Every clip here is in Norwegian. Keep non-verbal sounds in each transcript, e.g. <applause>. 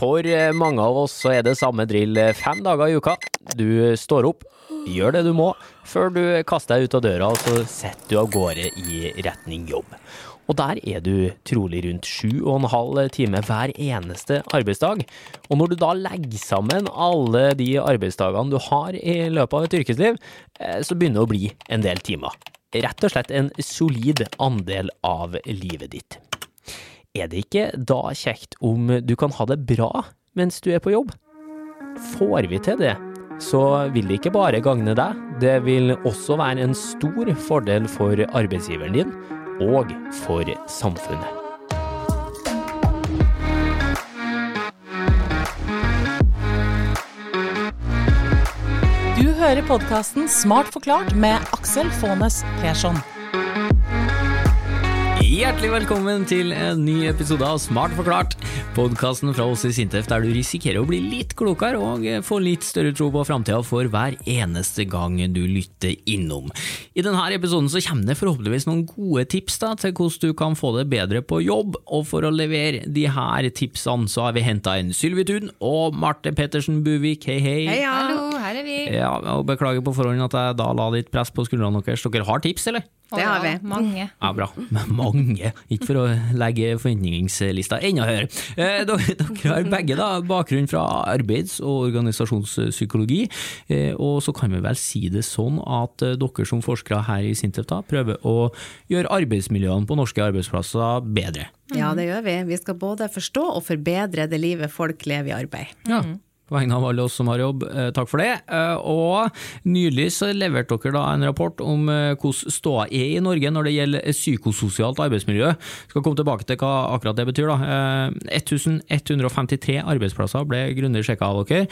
For eh, mange av oss så er det samme drill eh, fem dager i uka. Du står opp, gjør det du må, før du kaster deg ut av døra, og så setter du av gårde i retning jobb. Og der er du trolig rundt sju og en halv time hver eneste arbeidsdag. Og når du da legger sammen alle de arbeidsdagene du har i løpet av et yrkesliv, eh, så begynner det å bli en del timer. Rett og slett en solid andel av livet ditt. Er det ikke da kjekt om du kan ha det bra mens du er på jobb? Får vi til det, så vil det ikke bare gagne deg, det vil også være en stor fordel for arbeidsgiveren din og for samfunnet. Du hører podkasten Smart forklart med Aksel Faanes Persson. Hjertelig velkommen til en ny episode av Smart forklart, podkasten fra oss i Sintef der du risikerer å bli litt klokere og få litt større tro på framtida for hver eneste gang du lytter innom. I denne episoden så kommer det forhåpentligvis noen gode tips da, til hvordan du kan få det bedre på jobb, og for å levere de her tipsene så har vi henta inn Sylvi Tun og Marte Pettersen Buvik, hei hei. Hei, Hallo, her er vi. Ja, og Beklager på forhånd at jeg da la litt press på skuldrene deres. Dere har tips, eller? Det har vi. Mange. Ja, bra. Men mange. Ikke for å legge forventningslista enda høyere. Eh, dere, dere har begge da bakgrunn fra arbeids- og organisasjonspsykologi, eh, og så kan vi vel si det sånn at eh, dere som forskere her i Sintef da, prøver å gjøre arbeidsmiljøene på norske arbeidsplasser bedre. Ja, det gjør vi. Vi skal både forstå og forbedre det livet folk lever i arbeid. Ja. På vegne av alle oss som har jobb, eh, takk for det. Eh, Og nylig så leverte dere da en rapport om eh, hvordan ståa er i Norge når det gjelder psykososialt arbeidsmiljø. Skal komme tilbake til hva akkurat det betyr. da. Eh, 1153 arbeidsplasser ble grundig sjekka av dere,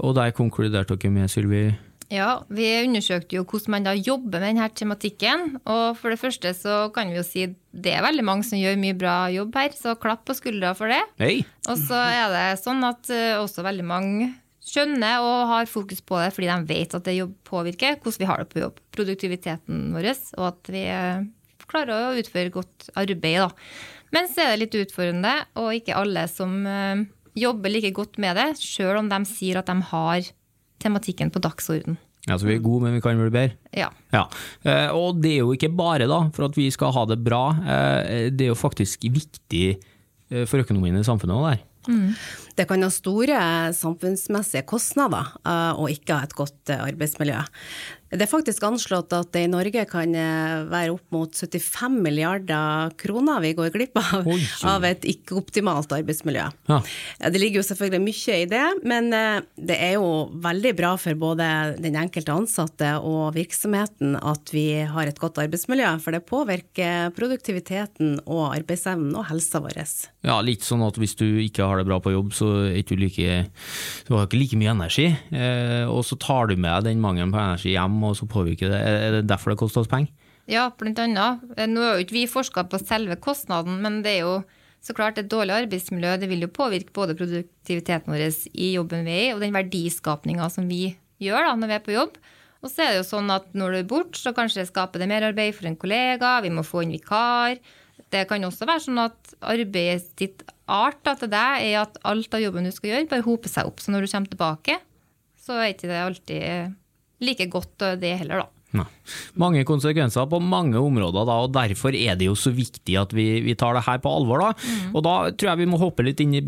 og der konkluderte dere med, Sylvi? Ja, Vi undersøkte jo hvordan man da jobber med denne tematikken. Og for det første så kan vi jo si det er veldig mange som gjør mye bra jobb her, så klapp på skuldra for det. Hey. Og så er det sånn at eh, også veldig mange skjønner og har fokus på det fordi de vet at det påvirker hvordan vi har det på jobb. Produktiviteten vår, og at vi eh, klarer å utføre godt arbeid. da. Men så er det litt utfordrende, og ikke alle som eh, jobber like godt med det, sjøl om de sier at de har tematikken på dagsorden. Ja, Så vi er gode, men vi kan bli bedre. Ja. Ja, eh, og det er jo ikke bare da, for at vi skal ha det bra, eh, det er jo faktisk viktig eh, for økonomien i samfunnet også der. Det kan ha store samfunnsmessige kostnader uh, å ikke ha et godt uh, arbeidsmiljø. Det er faktisk anslått at det i Norge kan være opp mot 75 milliarder kroner vi går glipp av Oi. av et ikke-optimalt arbeidsmiljø. Ja. Ja, Det ligger jo selvfølgelig mye i det, men det er jo veldig bra for både den enkelte ansatte og virksomheten at vi har et godt arbeidsmiljø, for det påvirker produktiviteten og arbeidsevnen og helsa vår. Ja, litt sånn at hvis du ikke har det bra på jobb, så er ikke like, du har ikke like mye energi, eh, og så tar du med den mangelen på energi hjem, og så påvirker det. Er det derfor det koster oss penger? Ja, blant annet. Eh, Nå er jo ikke vi forska på selve kostnaden, men det er jo så klart et dårlig arbeidsmiljø det vil jo påvirke både produktiviteten vår i jobben vi er i, og den verdiskapninga som vi gjør da, når vi er på jobb. Og så er det jo sånn at når du er borte, så kanskje det skaper det merarbeid for en kollega, vi må få inn vikar. Det kan også være sånn at arbeidet ditt art da, til deg er at alt av jobben du skal gjøre, bare hoper seg opp. Så når du kommer tilbake, så er ikke det alltid like godt det heller, da. Nei. Mange konsekvenser på mange områder, da, og derfor er det jo så viktig at vi, vi tar det her på alvor. Da. Og da tror jeg vi må hoppe litt inn i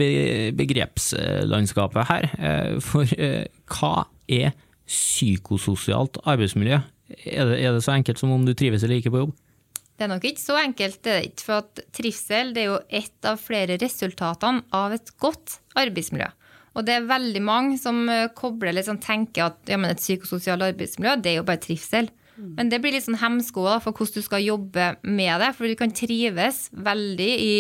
begrepslandskapet her. Eh, For eh, hva er psykososialt arbeidsmiljø? Er det, er det så enkelt som om du trives eller ikke på jobb? Det er nok ikke så enkelt, det er ikke. For at trivsel det er jo ett av flere resultatene av et godt arbeidsmiljø. Og det er veldig mange som eh, kobler litt sånn, tenker at ja, men et psykososialt arbeidsmiljø, det er jo bare trivsel. Men det blir litt sånn hemsko da, for hvordan du skal jobbe med det. For du kan trives veldig i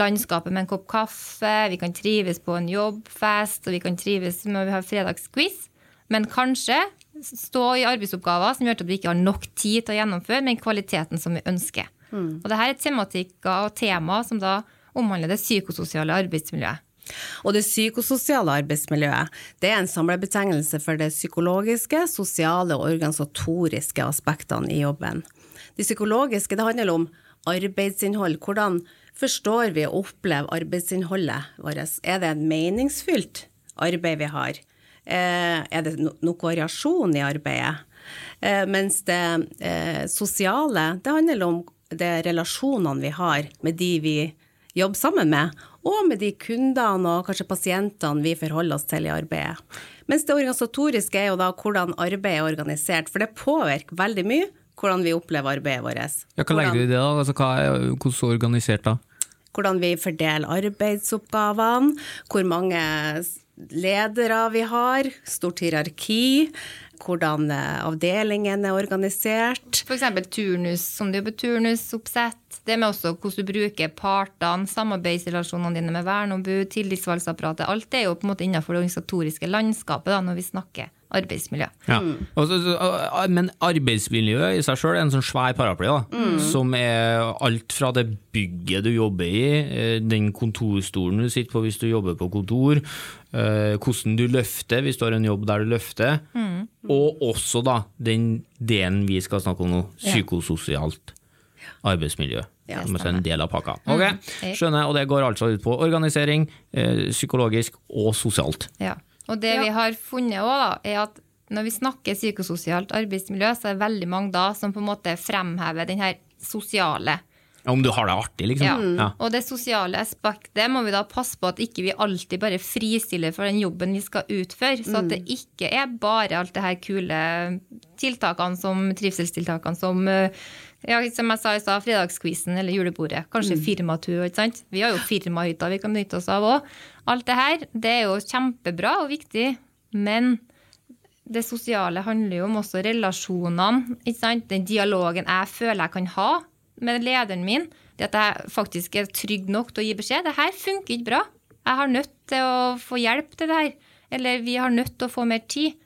landskapet med en kopp kaffe, vi kan trives på en jobbfest, og vi kan trives når vi har fredagsquiz. Men kanskje stå i arbeidsoppgaver som gjør at vi ikke har nok tid til å gjennomføre med kvaliteten som vi ønsker. Og dette er tematikker og tema som da omhandler det psykososiale arbeidsmiljøet. Og det psykososiale arbeidsmiljøet det er en samlebetegnelse for det psykologiske, sosiale og organisatoriske aspektene i jobben. Det psykologiske det handler om arbeidsinnhold, hvordan Forstår vi og opplever arbeidsinnholdet vårt? Er det en meningsfylt arbeid vi har? Eh, er det noe variasjon i arbeidet? Eh, mens det eh, sosiale, det handler om de relasjonene vi har med de vi jobber sammen med, og med de kundene og kanskje pasientene vi forholder oss til i arbeidet. Mens det organisatoriske er jo da hvordan arbeidet er organisert, for det påvirker veldig mye hvordan vi opplever arbeidet vårt. Ja, hva legger du i det, da? Altså, er, hvordan er organisert da? Hvordan vi fordeler arbeidsoppgavene, hvor mange ledere vi har, stort hierarki, hvordan eh, avdelingen er organisert. F.eks. turnus, som du jobber turnusoppsett. Det med også hvordan du bruker partene, samarbeidsrelasjonene dine med verneombud, tillitsvalgsapparatet. Alt det er jo på en måte innenfor det organisatoriske landskapet da, når vi snakker arbeidsmiljø. Ja. Altså, men arbeidsmiljøet i seg sjøl er en sånn svær paraply, da, mm. som er alt fra det bygget du jobber i, eh, den kontorstolen du sitter på hvis du jobber på kontor, eh, hvordan du løfter hvis du har en jobb der du løfter, mm. Og også da den delen vi skal snakke om nå, psykososialt arbeidsmiljø. Ja, som er en del av pakka. Mm. Ok, Skjønner, og det går altså ut på organisering, eh, psykologisk og sosialt. Ja, og det vi har funnet òg, er at når vi snakker psykososialt arbeidsmiljø, så er det veldig mange da som på en måte fremhever den her sosiale om du har det artig, liksom. Ja. ja. Og det sosiale aspektet må vi da passe på at ikke vi alltid bare fristiller for den jobben vi skal utføre. Så at det mm. ikke er bare alt det her kule tiltakene som trivselstiltakene som eh, ja, som jeg sa i stad, fredagskvisen eller julebordet. Kanskje mm. firmatur. ikke sant? Vi har jo firmahytter vi kan benytte oss av òg. Alt det her det er jo kjempebra og viktig, men det sosiale handler jo om også relasjonene. ikke sant? Den dialogen jeg føler jeg kan ha med lederen min, det at jeg faktisk er trygg nok til å gi beskjed. Det her funker ikke bra. Jeg har nødt til å få hjelp til det her. Eller vi har nødt til å få mer tid.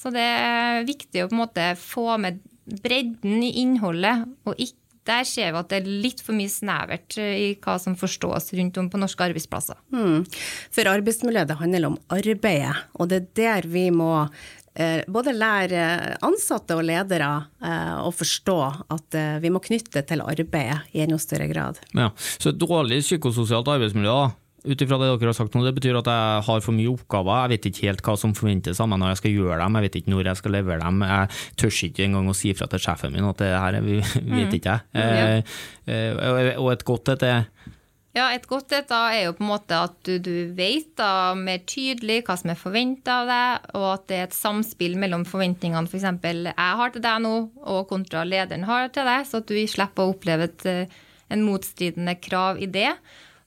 Så det er viktig å på en måte få med bredden i innholdet. Og ikke, der ser vi at det er litt for mye snevert i hva som forstås rundt om på norske arbeidsplasser. Mm. For arbeidsmiljø det handler om arbeidet, og det er der vi må Eh, både lære ansatte og ledere eh, å forstå at eh, vi må knytte til arbeidet i enda større grad. Ja, Så et dårlig psykososialt arbeidsmiljø ut ifra det dere har sagt nå, det betyr at jeg har for mye oppgaver. Jeg vet ikke helt hva som forventes av meg når jeg skal gjøre dem, jeg vet ikke når jeg skal levere dem. Jeg tør ikke engang å si fra til sjefen min at det her <laughs> vet mm. ikke jeg. Mm. Eh, og et godt et er ja, Et godt et da er jo på en måte at du, du vet da mer tydelig hva som er forventa av deg, og at det er et samspill mellom forventningene f.eks. For jeg har til deg nå, og kontra lederen har til deg, så at du slipper å oppleve et, eh, en motstridende krav i det.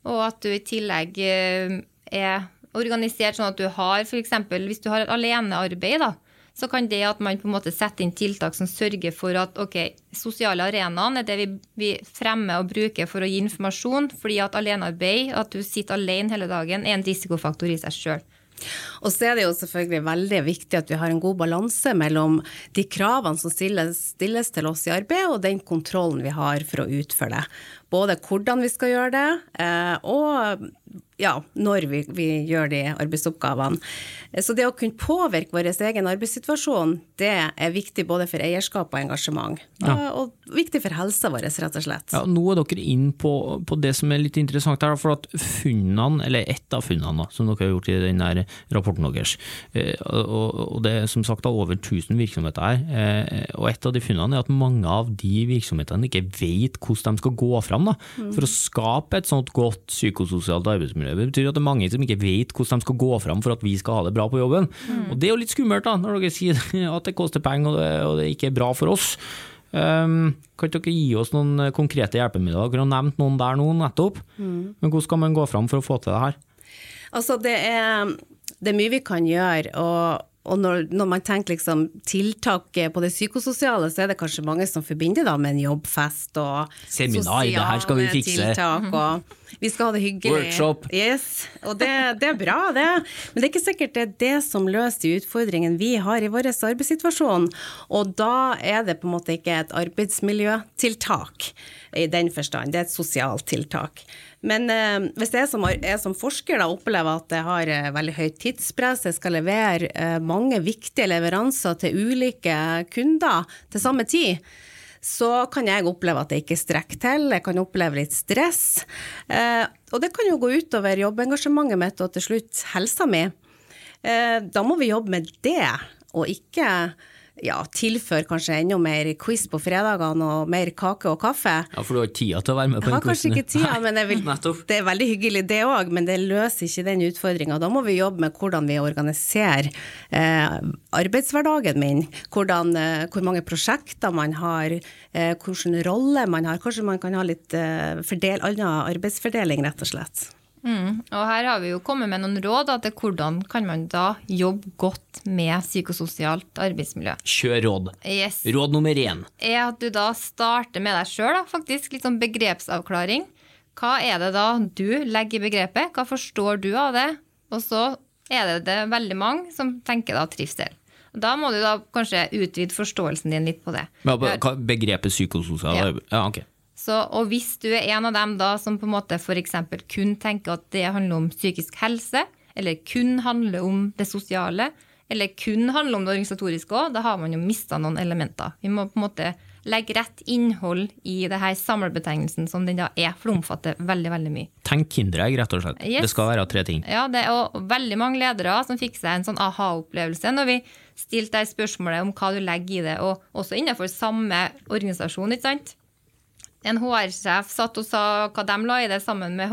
Og at du i tillegg eh, er organisert sånn at du har f.eks. hvis du har et alenearbeid, da, så kan det at man på en måte setter inn tiltak som sørger for at ok, sosiale arenaen er det vi, vi, fremmer og bruker for å gi informasjon, fordi at alenearbeid, at du sitter alene hele dagen, er en risikofaktor i seg sjøl. Og så er det jo selvfølgelig veldig viktig at vi har en god balanse mellom de kravene som stilles, stilles, til oss i arbeid, og den kontrollen vi har for å utføre det. Både hvordan vi skal gjøre det, eh, og ja, når vi, vi, gjør de arbeidsoppgavene. Så det å kunne påvirke vår egen arbeidssituasjon, det er viktig både for eierskap og engasjement. Ja. Og, viktig for helsa vår, rett og slett. Ja, nå er dere inn på, på, det som er litt interessant her, for at funnene, eller ett av funnene som dere har gjort i den der rapporten deres, eh, og, det er som sagt over 1000 virksomheter her, eh, og et av de funnene er at mange av de virksomhetene ikke vet hvordan de skal gå fram da, mm. for å skape et sånt godt psykososialt arbeidsmiljø det betyr at det er mange som ikke vet hvordan de skal gå fram for at vi skal ha det bra på jobben. Mm. Og Det er jo litt skummelt da, når dere sier <laughs> at det koster penger og det, og det ikke er bra for oss. Um, kan dere gi oss noen konkrete hjelpemidler? Dere har nevnt noen der nå nettopp. Mm. Men hvordan skal man gå fram for å få til det her? Altså, det er, det er mye vi kan gjøre. og og når, når, man tenker liksom tiltak på det psykososiale, så er det kanskje mange som forbinder det med en jobbfest og Seminar, det her skal vi fikse. tiltak. og Vi skal ha det hyggelig. Workshop. Yes, og det, det, er bra, det. Men det er ikke sikkert det er det som løser de utfordringene vi har i vår arbeidssituasjon. Og da er det på en måte ikke et arbeidsmiljøtiltak i den forstand, det er et sosialt tiltak. Men eh, hvis jeg som, jeg som forsker da opplever at jeg har eh, veldig høyt tidspress, jeg skal levere eh, mange viktige leveranser til ulike kunder til samme tid, så kan jeg oppleve at det ikke strekker til, jeg kan oppleve litt stress. Eh, og det kan jo gå utover jobbengasjementet mitt og til slutt helsa mi. Eh, da må vi jobbe med det, og ikke ja, tilføre kanskje enda mer quiz på fredagene og mer kake og kaffe. Ja, For du har ikke tida til å være med på Jeg har kanskje ikke tida, men vil, <laughs> det er veldig hyggelig det òg, men det løser ikke den utfordringa. Da må vi jobbe med hvordan vi organiserer eh, arbeidshverdagen min, hvordan, eh, hvor mange prosjekter man har, eh, hvilken rolle man har. Kanskje man kan ha litt eh, fordel, annen arbeidsfordeling, rett og slett. Mm. Og her har vi jo kommet med noen råd da, til hvordan kan man da jobbe godt med psykososialt arbeidsmiljø. Kjør råd. Yes. Råd nummer én. er at du da starter med deg sjøl, faktisk. Litt sånn begrepsavklaring. Hva er det da du legger i begrepet? Hva forstår du av det? Og så er det, det veldig mange som tenker da trivsel. Da må du da kanskje utvide forståelsen din litt på det. Ja, Begrepet psykososial Ja. Ja, ok. Så, og hvis du er en av dem da som på en måte f.eks. kun tenker at det handler om psykisk helse, eller kun handler om det sosiale, eller kun handler om det organisatoriske òg, da har man jo mista noen elementer. Vi må på en måte legge rett innhold i det her samlebetegnelsen som den da er, for det omfatter veldig, veldig mye. Tenk Kinderegg, rett og slett. Yes. Det skal være tre ting. Ja, det er veldig mange ledere som fikk seg en sånn aha-opplevelse når vi stilte deg spørsmålet om hva du legger i det, og også innenfor samme organisasjon, ikke sant? En HR-sjef satt og sa hva de la i det sammen med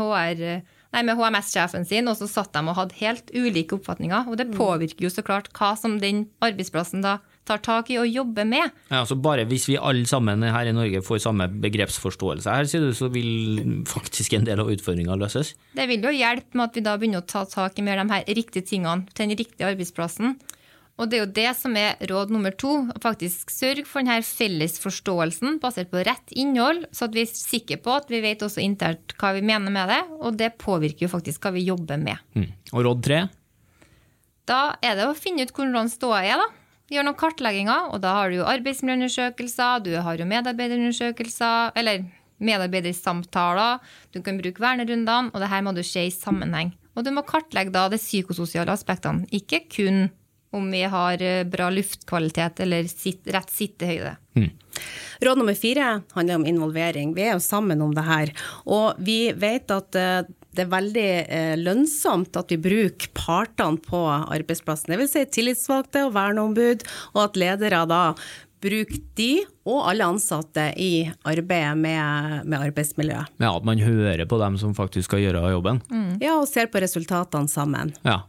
med HMS-sjefen sin, og så satt de og hadde helt ulike oppfatninger, og det påvirker jo så klart hva som den arbeidsplassen da tar tak i og jobber med. Ja, altså bare Hvis vi alle sammen her i Norge får samme begrepsforståelse, her, sier du, så vil faktisk en del av utfordringa løses. Det vil jo hjelpe med at vi da begynner å ta tak i mer de her riktige tingene til den riktige arbeidsplassen. Og det er jo det som er råd nummer to. Faktisk sørg for denne felles forståelsen basert på rett innhold, så at vi er sikre på at vi vet også internt hva vi mener med det, og det påvirker jo faktisk hva vi jobber med. Mm. Og råd tre? Da er det å finne ut hvordan ståa er, da. Gjør noen kartlegginger, og da har du jo arbeidsmiljøundersøkelser, du har jo medarbeiderundersøkelser, eller medarbeidersamtaler, du kan bruke vernerundene, og det her må du se i sammenheng. Og du må kartlegge da de psykososiale aspektene, ikke kun om vi har eh, bra luftkvalitet eller sitt, rett sittehøyde. Råd nummer fire handler om involvering. Vi er jo sammen om det her. Og vi vet at eh, det er veldig eh, lønnsomt at vi bruker partene på arbeidsplassen. Det vil si tillitsvalgte og verneombud, og at ledere da bruker de og alle ansatte i arbeidet med, med arbeidsmiljøet. Ja, At man hører på dem som faktisk skal gjøre jobben. Ja, og ser på resultatene sammen. Ja,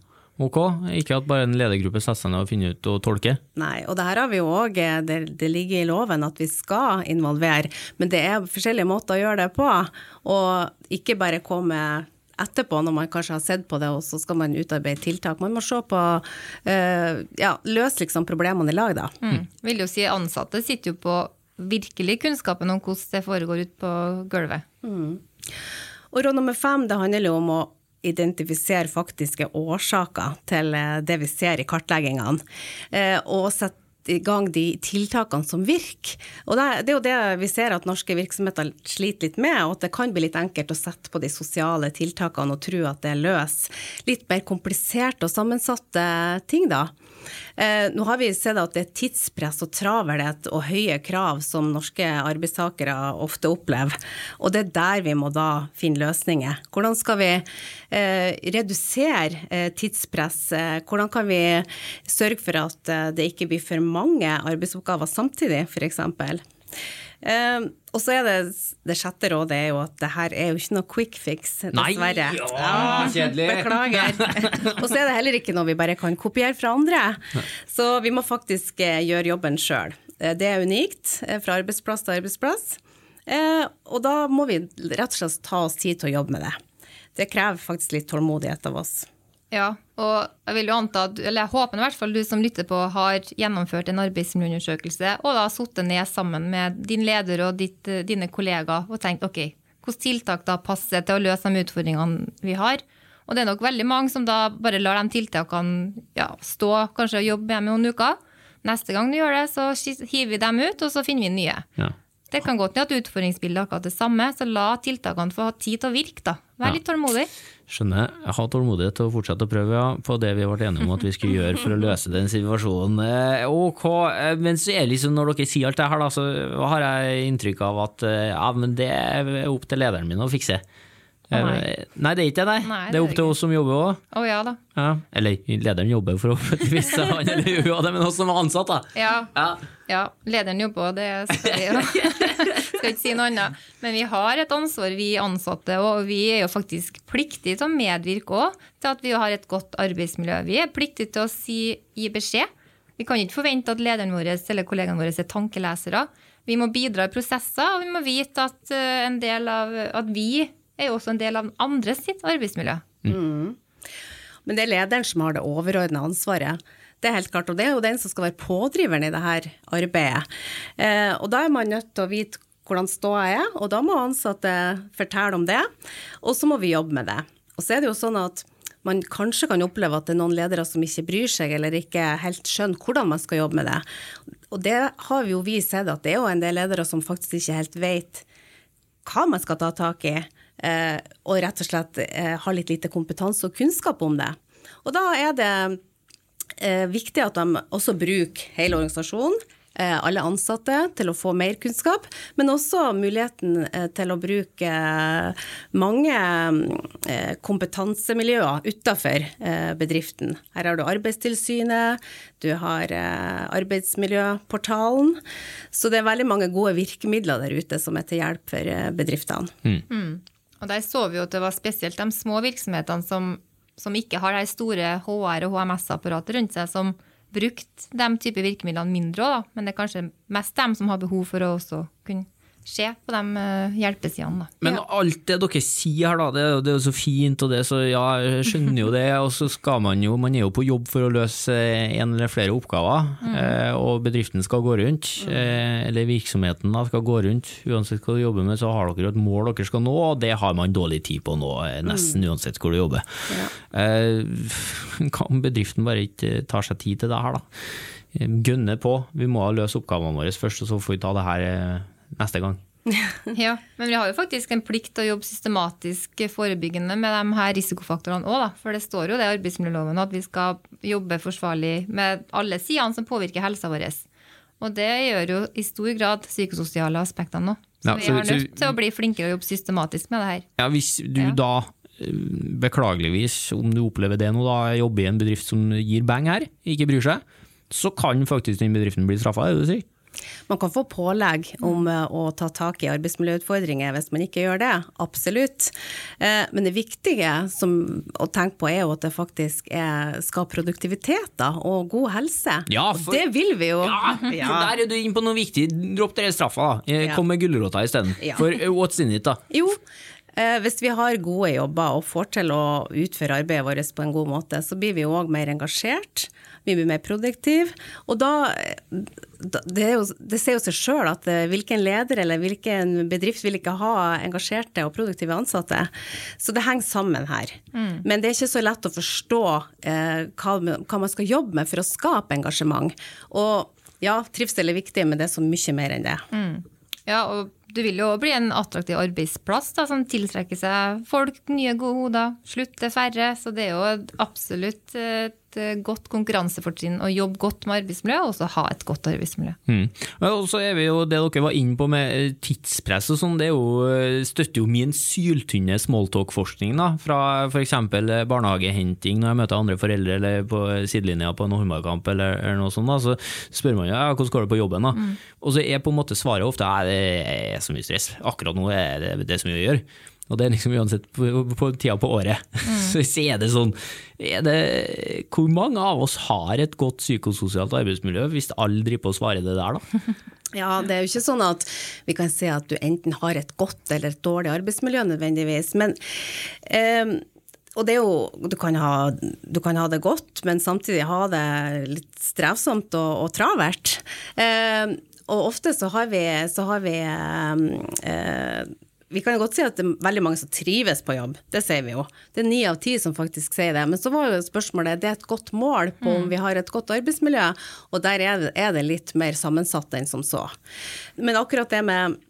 ok. Ikke at bare en ledergruppe setter seg ned og finner ut og tolker. Nei, og det her har vi jo òg, det, det ligger i loven at vi skal involvere, men det er forskjellige måter å gjøre det på. Og ikke bare komme etterpå når man kanskje har sett på det, og så skal man utarbeide tiltak. Man må se på eh, ja, løse liksom problemene i lag, da. Mm. Vil jo si Ansatte sitter jo på virkelig kunnskapen om hvordan det foregår ute på gulvet. Og råd nummer fem, det handler jo om å identifisere faktiske årsaker til eh, det vi ser i kartleggingene, eh, og sette i gang de tiltakene som virker. Og det, er jo det vi ser at norske virksomheter sliter litt med, og at det kan bli litt enkelt å sette på de sosiale tiltakene og tro at det løser litt mer kompliserte og sammensatte ting, da. Eh, nå har vi sett at det er tidspress og travelhet og høye krav som norske arbeidstakere ofte opplever, og det er der vi må da finne løsninger. Hvordan skal vi eh, redusere eh, tidspress? Hvordan kan vi sørge for at det ikke blir for mange arbeidsoppgaver samtidig, f.eks.? Eh, og så er det det sjette rådet er jo at det her er jo ikke noe quick fix, Nei, ja, kjedelig. Beklager. og så er det heller ikke noe vi bare kan kopiere fra andre. Så vi må faktisk eh, gjøre jobben sjøl. Det er unikt eh, fra arbeidsplass til arbeidsplass. Eh, Og da må vi rett og slett ta oss tid til å jobbe med det. Det krever faktisk litt tålmodighet av oss. Ja, og jeg vil jo anta eller jeg håper i hvert fall du som lytter på har gjennomført en arbeidsmiljøundersøkelse og da sittet ned sammen med din leder og ditt, dine kollegaer og tenkt ok, hvilke tiltak da passer til å løse de utfordringene vi har. Og det er nok veldig mange som da bare lar de tiltakene ja, stå kanskje og jobbe med noen uker. Neste gang du gjør det, så hiver vi dem ut, og så finner vi nye. Ja. Det kan godt hende at utfordringsbildet er akkurat det samme, så la tiltakene få ha tid til å virke, da. Vær litt tålmodig. Skjønner. Jeg har tålmodighet til å fortsette å prøve ja, på det vi ble enige om at vi skulle gjøre for å løse den situasjonen. Eh, Ok, eh, men så er det liksom når dere sier alt det her, da, så har jeg inntrykk av at eh, ja, men det er opp til lederen min å fikse. Eh, Nei. Nei, det er ikke det, nei. Nei, det er opp til oss som jobber òg. Å ja da. Ja. Eller lederen jobber forhåpentligvis, han eller hun men oss som er ansatt, da. Ja, Ja. ja lederen jobber, òg, det skal vi jo <laughs> skal ikke si noe annet. Men vi har et ansvar, vi ansatte, og vi er jo faktisk pliktige til å medvirke òg til at vi har et godt arbeidsmiljø. Vi er pliktige til å si, gi beskjed. Vi kan ikke forvente at lederen vår eller kollegaene våre er tankelesere. Vi må bidra i prosesser, og vi må vite at, eh, en del av, at vi er jo også en del av andre sitt arbeidsmiljø. Men det er lederen som har det overordna ansvaret. Det er helt klart, og det er jo den som skal være pådriveren i dette arbeidet. Eh, og da er man nødt til å vite hvordan ståa er, og da må ansatte fortelle om det. Og så må vi jobbe med det. Og så er det jo sånn at man kanskje kan oppleve at det er noen ledere som ikke bryr seg, eller ikke helt skjønner hvordan man skal jobbe med det. Og det har vi jo vi sett, at det er jo en del ledere som faktisk ikke helt vet hva man skal ta tak i, og rett og slett eh, har litt lite kompetanse og kunnskap om det. Og da er det eh, viktig at de også bruker hele organisasjonen, eh, alle ansatte, til å få mer kunnskap, men også muligheten eh, til å bruke eh, mange eh, kompetansemiljøer utenfor eh, bedriften. Her har du Arbeidstilsynet, du har eh, Arbeidsmiljøportalen, så det er veldig mange gode virkemidler der ute som er til hjelp for eh, bedriftene. Og der så vi jo at det var spesielt de små virksomhetene som, som ikke har de store HR- og HMS-apparatet rundt seg, som brukte de type virkemidlene mindre òg, men det er kanskje mest dem som har behov for å også se på de eh, hjelpesidene. da. Men alt det dere sier her, da, det er, jo, så fint, og det, så ja, jeg skjønner jo det. Og så skal man jo, man er jo på jobb for å løse en eller flere oppgaver, eh, og bedriften skal gå rundt. Eh, eller virksomheten da, skal gå rundt. Uansett hva du jobber med, så har dere et mål dere skal nå, og det har man dårlig tid på nå, eh, nesten uansett hvor du jobber. <laughs> Hva om bedriften bare ikke tar seg tid til det her, da? Gønne på. Vi må løse oppgavene våre først, og så får vi ta det her neste gang. <laughs> Ja, men vi har jo faktisk en plikt til å jobbe systematisk forebyggende med de her risikofaktorene òg. For det står jo det i arbeidsmiljøloven at vi skal jobbe forsvarlig med alle sidene som påvirker helsa vår. Og det gjør jo i stor grad psykososiale aspekter nå. Så Ja, vi er nødt til å bli flinkere og jobbe systematisk med det her. Ja, Hvis du Ja. da, eh, beklageligvis, om du opplever det nå, da, jobber i en bedrift som gir bang her, ikke bryr seg, så kan faktisk den bedriften bli straffa, er det du sier? Man kan få pålegg om eh, å ta tak i arbeidsmiljøutfordringer hvis man ikke gjør det, absolutt. Eh, Men det viktige som, å tenke på er jo at det faktisk er, skal produktivitet da, og god helse. Ja, Og det vil vi jo. <laughs> Ja, for der er du inne på noe viktig. Dropp dere straffa, da. Eh, Kom med gulrota isteden. Ja. For what's in it, da? Jo, hvis vi har gode jobber og får til å utføre arbeidet vårt på en god måte, så blir vi òg mer engasjert, vi blir mer produktive. Og da, da det, jo, det ser jo seg sjøl at eh, hvilken leder eller hvilken bedrift vil ikke ha engasjerte og produktive ansatte. Så det henger sammen her. Men det er ikke så lett å forstå eh, hva, hva man skal jobbe med for å skape engasjement. Og ja, trivsel er viktig, men det er så mye mer enn det. Ja, og du vil jo bli en attraktiv arbeidsplass da, som tiltrekker seg folk, nye gode hoder, slutte færre. Så det er jo absolutt et godt konkurransefortrinn å jobbe godt med arbeidsmiljø, og også ha et godt arbeidsmiljø. Mm. Og så er vi jo det dere var inne på med eh, tidspress og sånn, det jo, eh, støtter jo min syltynne smalltalk-forskning da, fra f.eks. barnehagehenting når jeg møter andre foreldre eller på sidelinja på en håndballkamp eller, eller noe sånt. Da, så spør man ja, hvordan går det på jobben. da? Og så er på en måte svaret ofte ja, det er så mye stress. Akkurat nå er det det som vi gjør. Og det er liksom uansett på, på tida på året. <laughs> Så, så er det sånn er det, Hvor mange av oss har et godt psykososialt arbeidsmiljø, hvis alle driver på å svare det der, da? <laughs> Ja, det er jo ikke sånn at vi kan si at du enten har et godt eller et dårlig arbeidsmiljø nødvendigvis, men um og det er jo, du kan, ha, du kan ha det godt, men samtidig ha det litt strevsomt og, og travert. Eh, og ofte så har vi, så har vi eh, vi kan jo godt si at det er veldig mange som trives på jobb, det sier vi jo. Det er ni av ti som faktisk sier det. Men så var jo spørsmålet, det er et godt mål på om vi har et godt arbeidsmiljø, og der er det, er det litt mer sammensatt enn som så. Men akkurat det med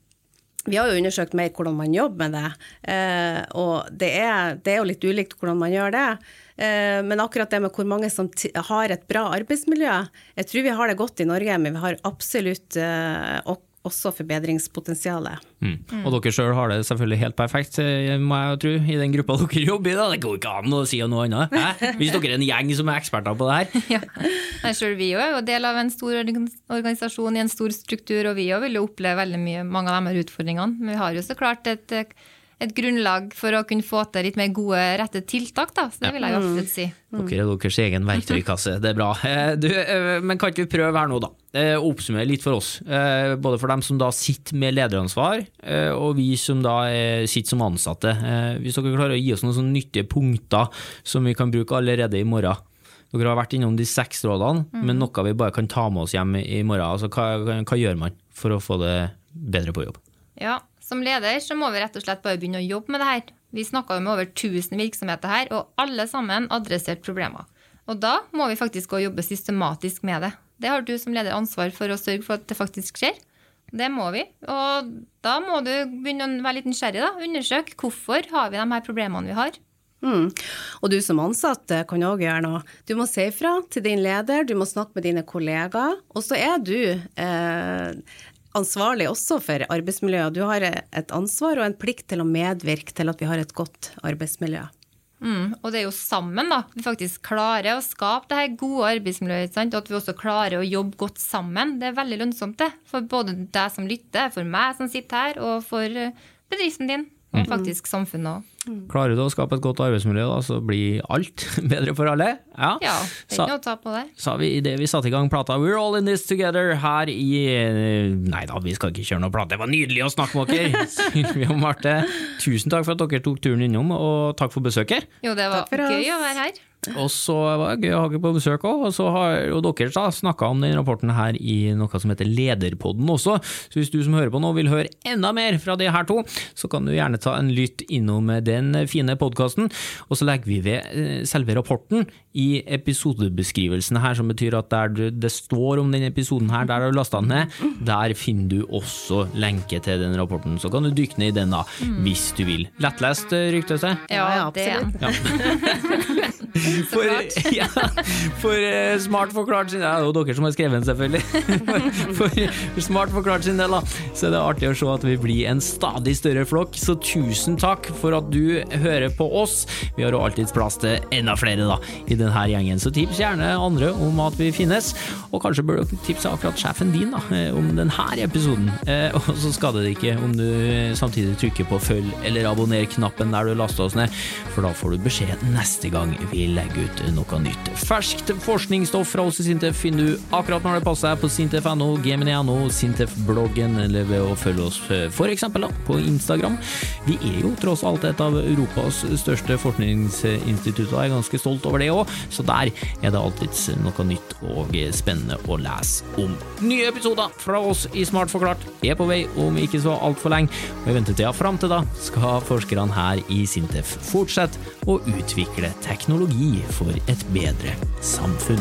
vi har jo undersøkt mer hvordan man jobber med det, eh, og det er, det er, jo litt ulikt hvordan man gjør det. Eh, men akkurat det med hvor mange som har et bra arbeidsmiljø Jeg tror vi har det godt i Norge, men vi har absolutt eh, også forbedringspotensialet. Mm. Mm. Og dere sjøl har det selvfølgelig helt perfekt, eh, må jeg tro, i den gruppa dere jobber i. Da. Det går ikke an å si noe annet. Hæ? Hvis dere er en gjeng som er eksperter på det her. <laughs> ja. Selv vi er jo del av en stor organisasjon i en stor struktur, og vi òg vil jo oppleve veldig mye, mange av de her utfordringene. Men vi har jo så klart et et grunnlag for å kunne få til litt mer gode, rette tiltak, da. Så det vil jeg jo absolutt si. Mm. Dere er deres egen verktøykasse, det er bra. <laughs> Eh, du, eh, men kan ikke vi prøve her nå, da? Eh, oppsummere litt for oss. Både for dem som da sitter med lederansvar, og vi som da sitter som ansatte. Hvis dere klarer å gi oss noen sånne nyttige punkter som vi kan bruke allerede i morgen. Dere har vært innom de seks rådene, mm. men noe vi bare kan ta med oss hjem i morgen. Altså, hva, hva gjør man for å få det bedre på jobb? Ja, som leder så må vi rett og slett bare begynne å jobbe med det her. Vi snakka med over 1000 virksomheter her, og alle sammen adresserte problemer. Og da må vi faktisk gå og jobbe systematisk med det. Det har du som leder ansvar for å sørge for at det faktisk skjer. Det må vi. Og da må du begynne å være litt nysgjerrig. da. Undersøk hvorfor har vi de her problemene vi har. Mm. Og du som ansatt kan òg gjøre noe. Du må si ifra til din leder, du må snakke med dine kollegaer. Og så er du eh, ansvarlig også for arbeidsmiljøet. Du har et ansvar og en plikt til å medvirke til at vi har et godt arbeidsmiljø. Mm, og det er jo sammen da, vi faktisk klarer å skape det her gode arbeidsmiljøet. Sant? Og at vi også klarer å jobbe godt sammen. Det er veldig lønnsomt det. For både deg som lytter, for meg som sitter her, og for bedriften din og faktisk samfunnet òg. Klarer du å skape et godt arbeidsmiljø, da, så blir alt <laughs> bedre for alle. Ja, ja det er ikke noe å ta på det. Sa vi idet vi satte i gang plata We're all in this together her i Nei da, vi skal ikke kjøre noe plate, det var nydelig å snakke med dere! <laughs> Sylvi og Marte, tusen takk for at dere tok turen innom, og takk for besøket. Jo, det var gøy å være her. Og så var det gøy å ha dere på besøk òg, og så har jo dere da snakka om den rapporten her i noe som heter Lederpodden også, så hvis du som hører på nå vil høre enda mer fra de her to, så kan du gjerne ta en lytt innom den fine podkasten, og så legger vi ved eh, selve rapporten i episodebeskrivelsen her, som betyr at der det står om den episoden her, der du har lasta den ned, der finner du også lenke til den rapporten, så kan du dykke ned i den da, hvis du vil. Lettlest, eh, ryktes det? Ja, ja absolutt. Ja. <laughs> <laughs> For, <laughs> ja, for uh, smart forklart sin Det er jo dere som har skrevet den, selvfølgelig. <laughs> For, for, smart forklart sin del, da, så er det artig å se at vi blir en stadig større flokk. Så tusen takk for at du hører på oss. Vi har jo alltids plass til enda flere da, i denne gjengen, så tips gjerne andre om at vi finnes. Og kanskje bør du tipse akkurat sjefen din da, eh, om denne episoden. Eh, og så skader det ikke om du samtidig trykker på følg eller abonner-knappen der du laster oss ned, for da får du beskjed neste gang vi legge ut noe nytt. Ferskt forskningsstoff fra oss i Sintef finner du akkurat når det passer på sintef.no, gmini.no, Sintef-bloggen eller ved å følge oss eh, f.eks. på Instagram. Vi er jo tross alt et av Europas største forskningsinstitutter, jeg er ganske stolt over det òg, så der er det alltids noe nytt og spennende å lese om. Nye episoder fra oss i Smart forklart er på vei om ikke så altfor lenge, og i ventetida fram til da skal forskerne her i Sintef fortsette å utvikle teknologi for et bedre samfunn.